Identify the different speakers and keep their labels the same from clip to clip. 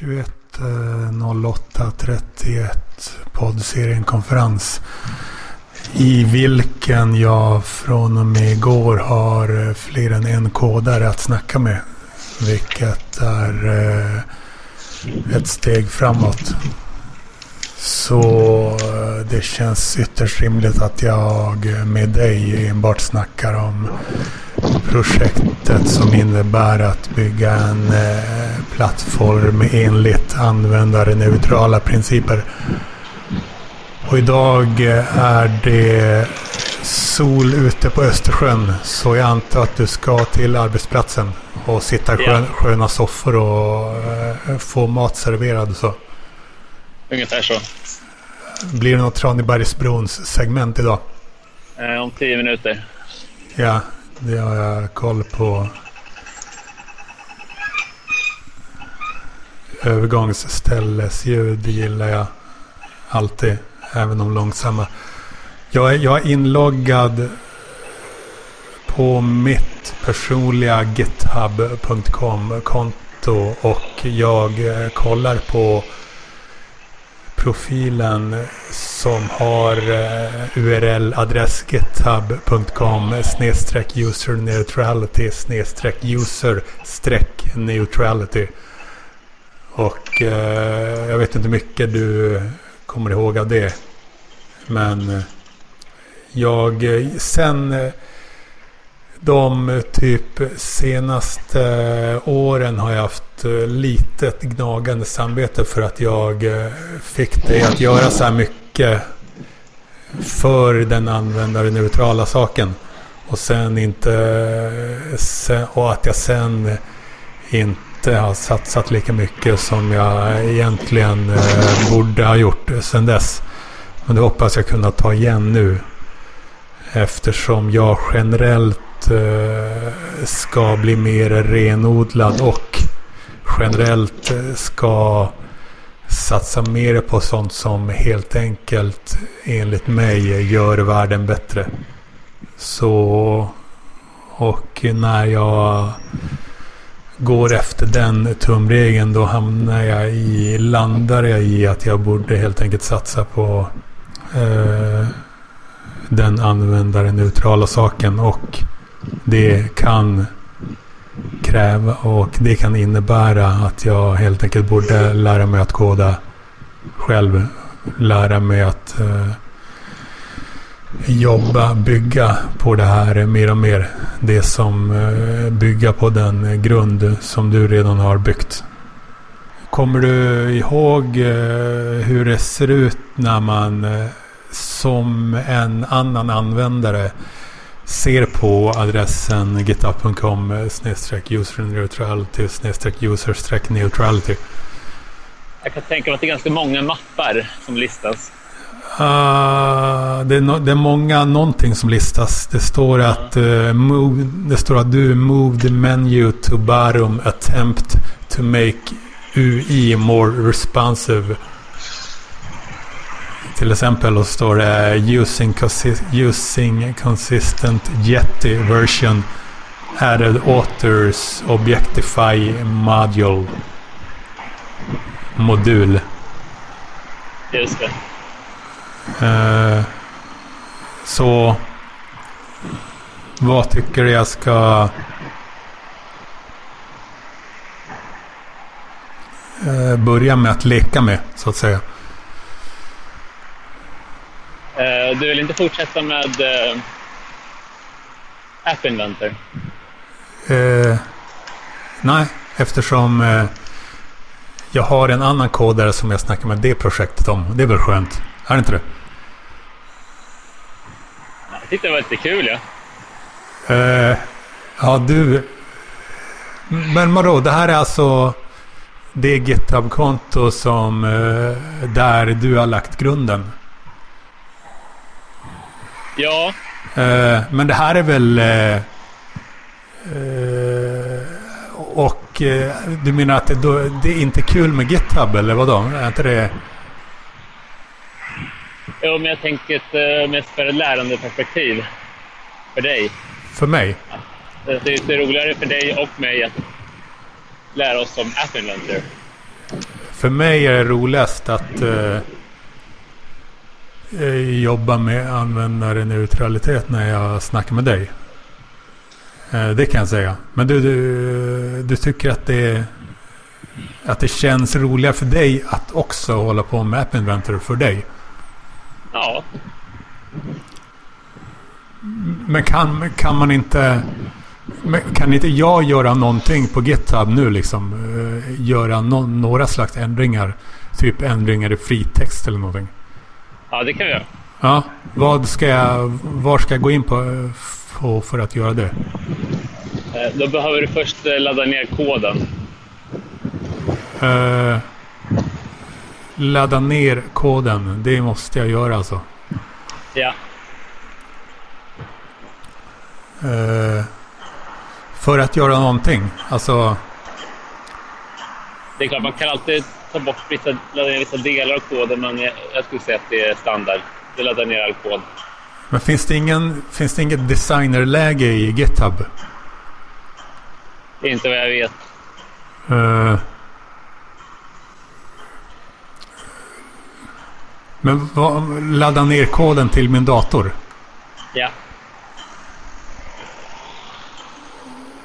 Speaker 1: 21.08.31 eh, poddserien konferens. I vilken jag från och med igår har eh, fler än en kodare att snacka med. Vilket är eh, ett steg framåt. Så det känns ytterst rimligt att jag med dig enbart snackar om projektet som innebär att bygga en eh, plattform enligt användarneutrala principer. Och idag är det sol ute på Östersjön så jag antar att du ska till arbetsplatsen och sitta i skön, sköna soffor och uh, få mat serverad så.
Speaker 2: Ungefär så.
Speaker 1: Blir det något Tranebergsbrons segment idag?
Speaker 2: Eh, om tio minuter.
Speaker 1: Ja, det har jag koll på. Övergångsställesljud gillar jag alltid, även de långsamma. Jag är, jag är inloggad på mitt personliga github.com-konto och jag eh, kollar på profilen som har eh, URL-adress github.com snedstreck user neutrality snedstreck user streck neutrality. Och eh, jag vet inte mycket du kommer ihåg av det. Men eh, jag eh, sen de typ senaste åren har jag haft litet gnagande samvete för att jag fick dig att göra så här mycket för den användarneutrala saken. Och sen inte... Och att jag sen inte har satsat lika mycket som jag egentligen eh, borde ha gjort sen dess. Men det hoppas jag kunna ta igen nu. Eftersom jag generellt eh, ska bli mer renodlad och generellt eh, ska satsa mer på sånt som helt enkelt enligt mig gör världen bättre. Så och när jag går efter den tumregeln då hamnar jag i, landar jag i att jag borde helt enkelt satsa på eh, den användarneutrala saken och det kan kräva och det kan innebära att jag helt enkelt borde lära mig att koda själv. Lära mig att eh, jobba, bygga på det här mer och mer. Det som eh, bygga på den grund som du redan har byggt. Kommer du ihåg eh, hur det ser ut när man eh, som en annan användare ser på adressen github.com user neutrality user neutrality.
Speaker 2: Jag kan tänka mig att det är ganska många mappar som listas.
Speaker 1: Uh, det, är no det, är många någonting som listas. Det står att, uh, move, det står att du move the menu to bottom attempt to make UI more responsive till exempel och står det eh, using, using consistent Yeti version added authors objectify module modul.
Speaker 2: Just
Speaker 1: det. Uh, så vad tycker du jag ska uh, börja med att leka med så att säga?
Speaker 2: Eh, du vill inte fortsätta med uh, App Inventor?
Speaker 1: Uh, nej, eftersom uh, jag har en annan kodare som jag snackar med det projektet om. Det är väl skönt? Är det inte det?
Speaker 2: Jag tyckte det var lite kul, ja.
Speaker 1: Uh, ja, du... Men vadå, det här är alltså det GitHub-konto som där du har lagt grunden?
Speaker 2: Ja.
Speaker 1: Uh, men det här är väl... Uh, uh, och du menar att det, då, det, är inte kul med GitHub eller vadå? Är inte det...
Speaker 2: Jo, men jag tänker ett mest för ett lärandeperspektiv. För dig.
Speaker 1: För mig?
Speaker 2: Det är roligare för dig och mig att lära oss om App Inventor.
Speaker 1: För mig är det roligast att eh, eh, jobba med användarneutralitet när jag snackar med dig. Eh, det kan jag säga. Men du, du, du tycker att det, att det känns roligare för dig att också hålla på med App Inventor för dig?
Speaker 2: Ja.
Speaker 1: Men kan, kan man inte... Kan inte jag göra någonting på GitHub nu liksom? Eh, göra no några slags ändringar? Typ ändringar i fritext eller någonting?
Speaker 2: Ja, det kan vi göra.
Speaker 1: Ja, vad ska jag, var ska jag gå in på, på för att göra det?
Speaker 2: Eh, Då behöver du först eh, ladda ner koden.
Speaker 1: Ladda ner koden. Det måste jag göra alltså.
Speaker 2: Ja.
Speaker 1: Eh, för att göra någonting. Alltså,
Speaker 2: Det är klart, man kan alltid ta bort vissa, ladda ner vissa delar av koden, men jag, jag skulle säga att det är standard. Du laddar ner all kod.
Speaker 1: men finns det, ingen, finns det inget designerläge i GitHub?
Speaker 2: Det inte vad jag vet.
Speaker 1: Eh, men vad, ladda ner koden till min dator.
Speaker 2: Ja.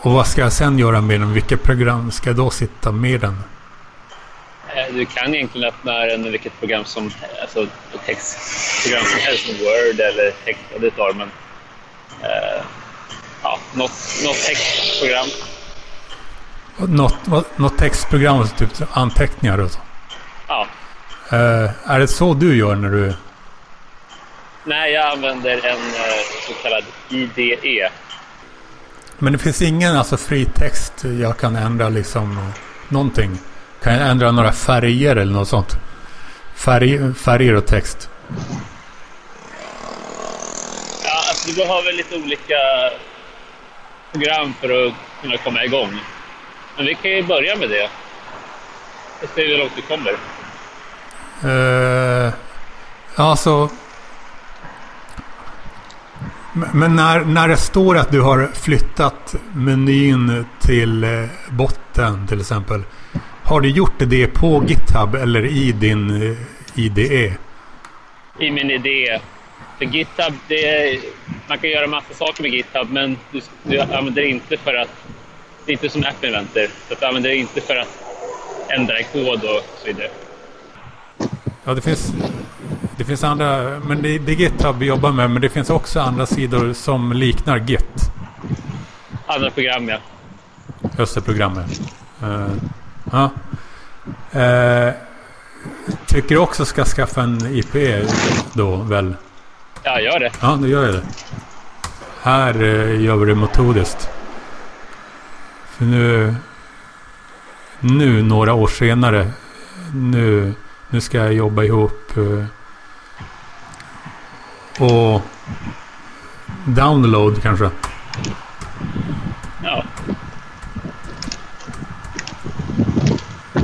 Speaker 1: Och vad ska jag sen göra med den? Vilka program ska jag då sitta med den?
Speaker 2: Eh, Du kan egentligen öppna den i vilket program som alltså textprogram som helst, som Word eller texteditor. Men, eh, ja, något, något textprogram.
Speaker 1: Något, något textprogram, typ anteckningar och så.
Speaker 2: Ja.
Speaker 1: Eh, är det så du gör när du...
Speaker 2: Nej, jag använder en eh, så kallad IDE.
Speaker 1: Men det finns ingen alltså fri text jag kan ändra liksom någonting? Kan jag ändra några färger eller något sånt? Färg, färger och text.
Speaker 2: Ja, alltså, du behöver lite olika program för att kunna komma igång. Men vi kan ju börja med det. Och se hur långt vi kommer.
Speaker 1: Uh, alltså... Men när, när det står att du har flyttat menyn till eh, botten till exempel. Har du gjort det på GitHub eller i din eh, IDE?
Speaker 2: i min idé. För GitHub, det är, man kan göra massa saker med GitHub, men du, du använder det inte för att... Det är inte som App Inventor. Så att du använder det inte för att ändra i kod och så vidare.
Speaker 1: Ja, det finns, det finns andra, men det, det är GitHub vi jobbar med, men det finns också andra sidor som liknar Git.
Speaker 2: Andra program, ja.
Speaker 1: Just det, programmet. Eh, ja. Eh, tycker du också ska skaffa en IP då väl?
Speaker 2: Ja, gör det.
Speaker 1: Ja, då gör jag det. Här eh, gör vi det metodiskt. För nu... Nu några år senare. Nu, nu ska jag jobba ihop. Eh, och... Download kanske.
Speaker 2: Ja.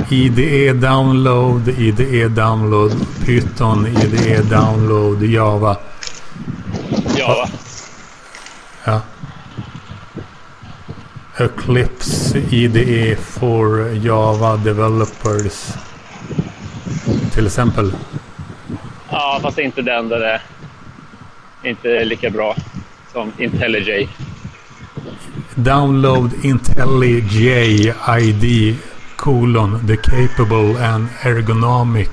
Speaker 1: IDE download, IDE download, Python, IDE download, Java.
Speaker 2: Java.
Speaker 1: Ja. Eclipse IDE for Java developers. Till exempel.
Speaker 2: Ja, fast inte den där det är inte lika bra som IntelliJ.
Speaker 1: Download IntelliJ ID colon the capable and ergonomic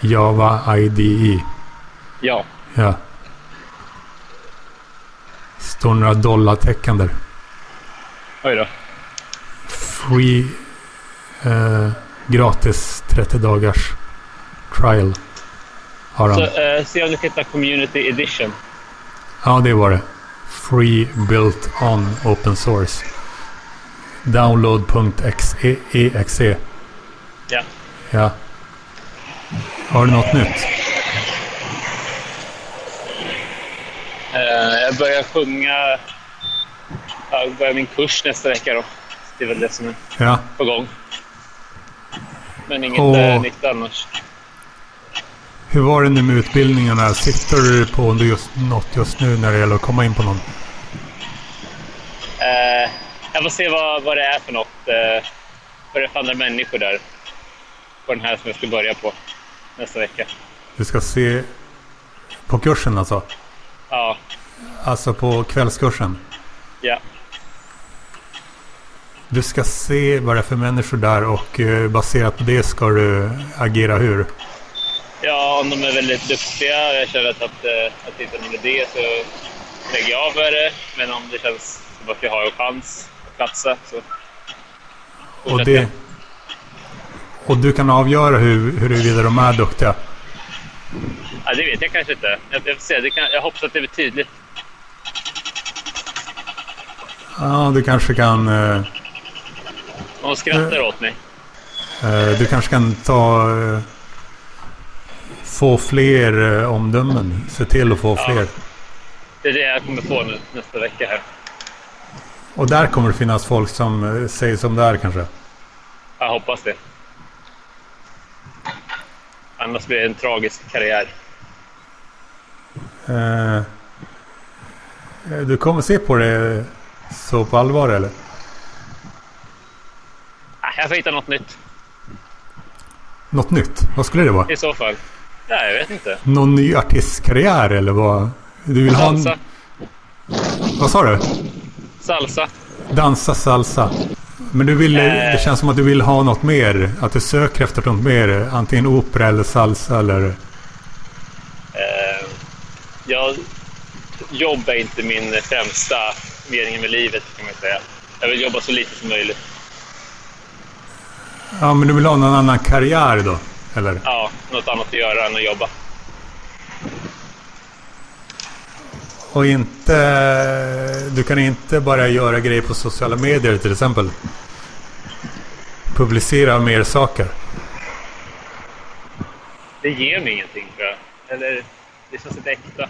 Speaker 1: Java IDE.
Speaker 2: Ja.
Speaker 1: Ja. Står några dollartecken där.
Speaker 2: Oj då.
Speaker 1: Free. Eh, gratis 30 dagars trial. Har
Speaker 2: Så
Speaker 1: han.
Speaker 2: eh, se om du hittar Community Edition.
Speaker 1: Ja, det var det. Free built on open source. Download.exe.
Speaker 2: Ja.
Speaker 1: Ja. Har du något nytt?
Speaker 2: Eh, jag börjar sjunga... Jag börjar min kurs nästa vecka då. Det är väl det som är
Speaker 1: Ja.
Speaker 2: på gång. Men inget
Speaker 1: Åh.
Speaker 2: eh, nytt annars.
Speaker 1: Hur var det nu med utbildningarna? Sitter du på just, något just nu när det gäller att komma in på någon?
Speaker 2: Eh, jag får se vad, vad det är för något. Eh, vad det är för andra människor där. på den här som jag ska börja på nästa vecka.
Speaker 1: Du ska se på kursen alltså?
Speaker 2: Ja,
Speaker 1: Alltså på kvällskursen?
Speaker 2: ja.
Speaker 1: Du ska se vad det är för människor där och eh, baserat på det ska du agera hur?
Speaker 2: Ja, om de är väldigt duktiga och jag känner att, att, eh, att det inte är någon idé så lägger jag av med det. Men om det känns som att jag har en chans att platsa så
Speaker 1: Och, det, och du kan avgöra hur, huruvida de är duktiga?
Speaker 2: Ja, det vet jag kanske inte. Jag, jag, se. Det kan, jag hoppas att det blir tydligt.
Speaker 1: Ja, du kanske kan... eh,
Speaker 2: De skrattar åt mig.
Speaker 1: Eh, Du kanske kan ta... eh, Få fler eh, omdömen. Se till att få
Speaker 2: Ja.
Speaker 1: fler.
Speaker 2: Det är det jag kommer få nu, nästa vecka här.
Speaker 1: Och där kommer det finnas folk som eh, säger som det är kanske.
Speaker 2: Jag hoppas det. Annars blir det en tragisk karriär.
Speaker 1: Eh, eh, Du kommer se på det så på allvar eller?
Speaker 2: Ah, Jag får hitta något nytt
Speaker 1: Något nytt? Vad skulle det vara?
Speaker 2: i så fall. Ja, jag vet inte.
Speaker 1: Någon ny artistkarriär eller vad? Du vill ha en...
Speaker 2: Salsa.
Speaker 1: Vad sa du?
Speaker 2: Salsa.
Speaker 1: Dansa salsa. Men du vill,
Speaker 2: Eh.
Speaker 1: det känns som att du vill ha något mer. Att du söker efter något mer. Antingen opera eller salsa eller...
Speaker 2: Eh, jag, jobb är inte min främsta mening med livet kan man säga. Jag vill jobba så lite som möjligt.
Speaker 1: Ja, men du vill ha någon annan karriär då? Eller?
Speaker 2: Ja, något annat att göra än att jobba.
Speaker 1: Och inte... Du kan inte bara göra grejer på sociala medier till exempel. Publicera mer saker.
Speaker 2: Det ger mig ingenting tror jag. Eller det känns inte äkta.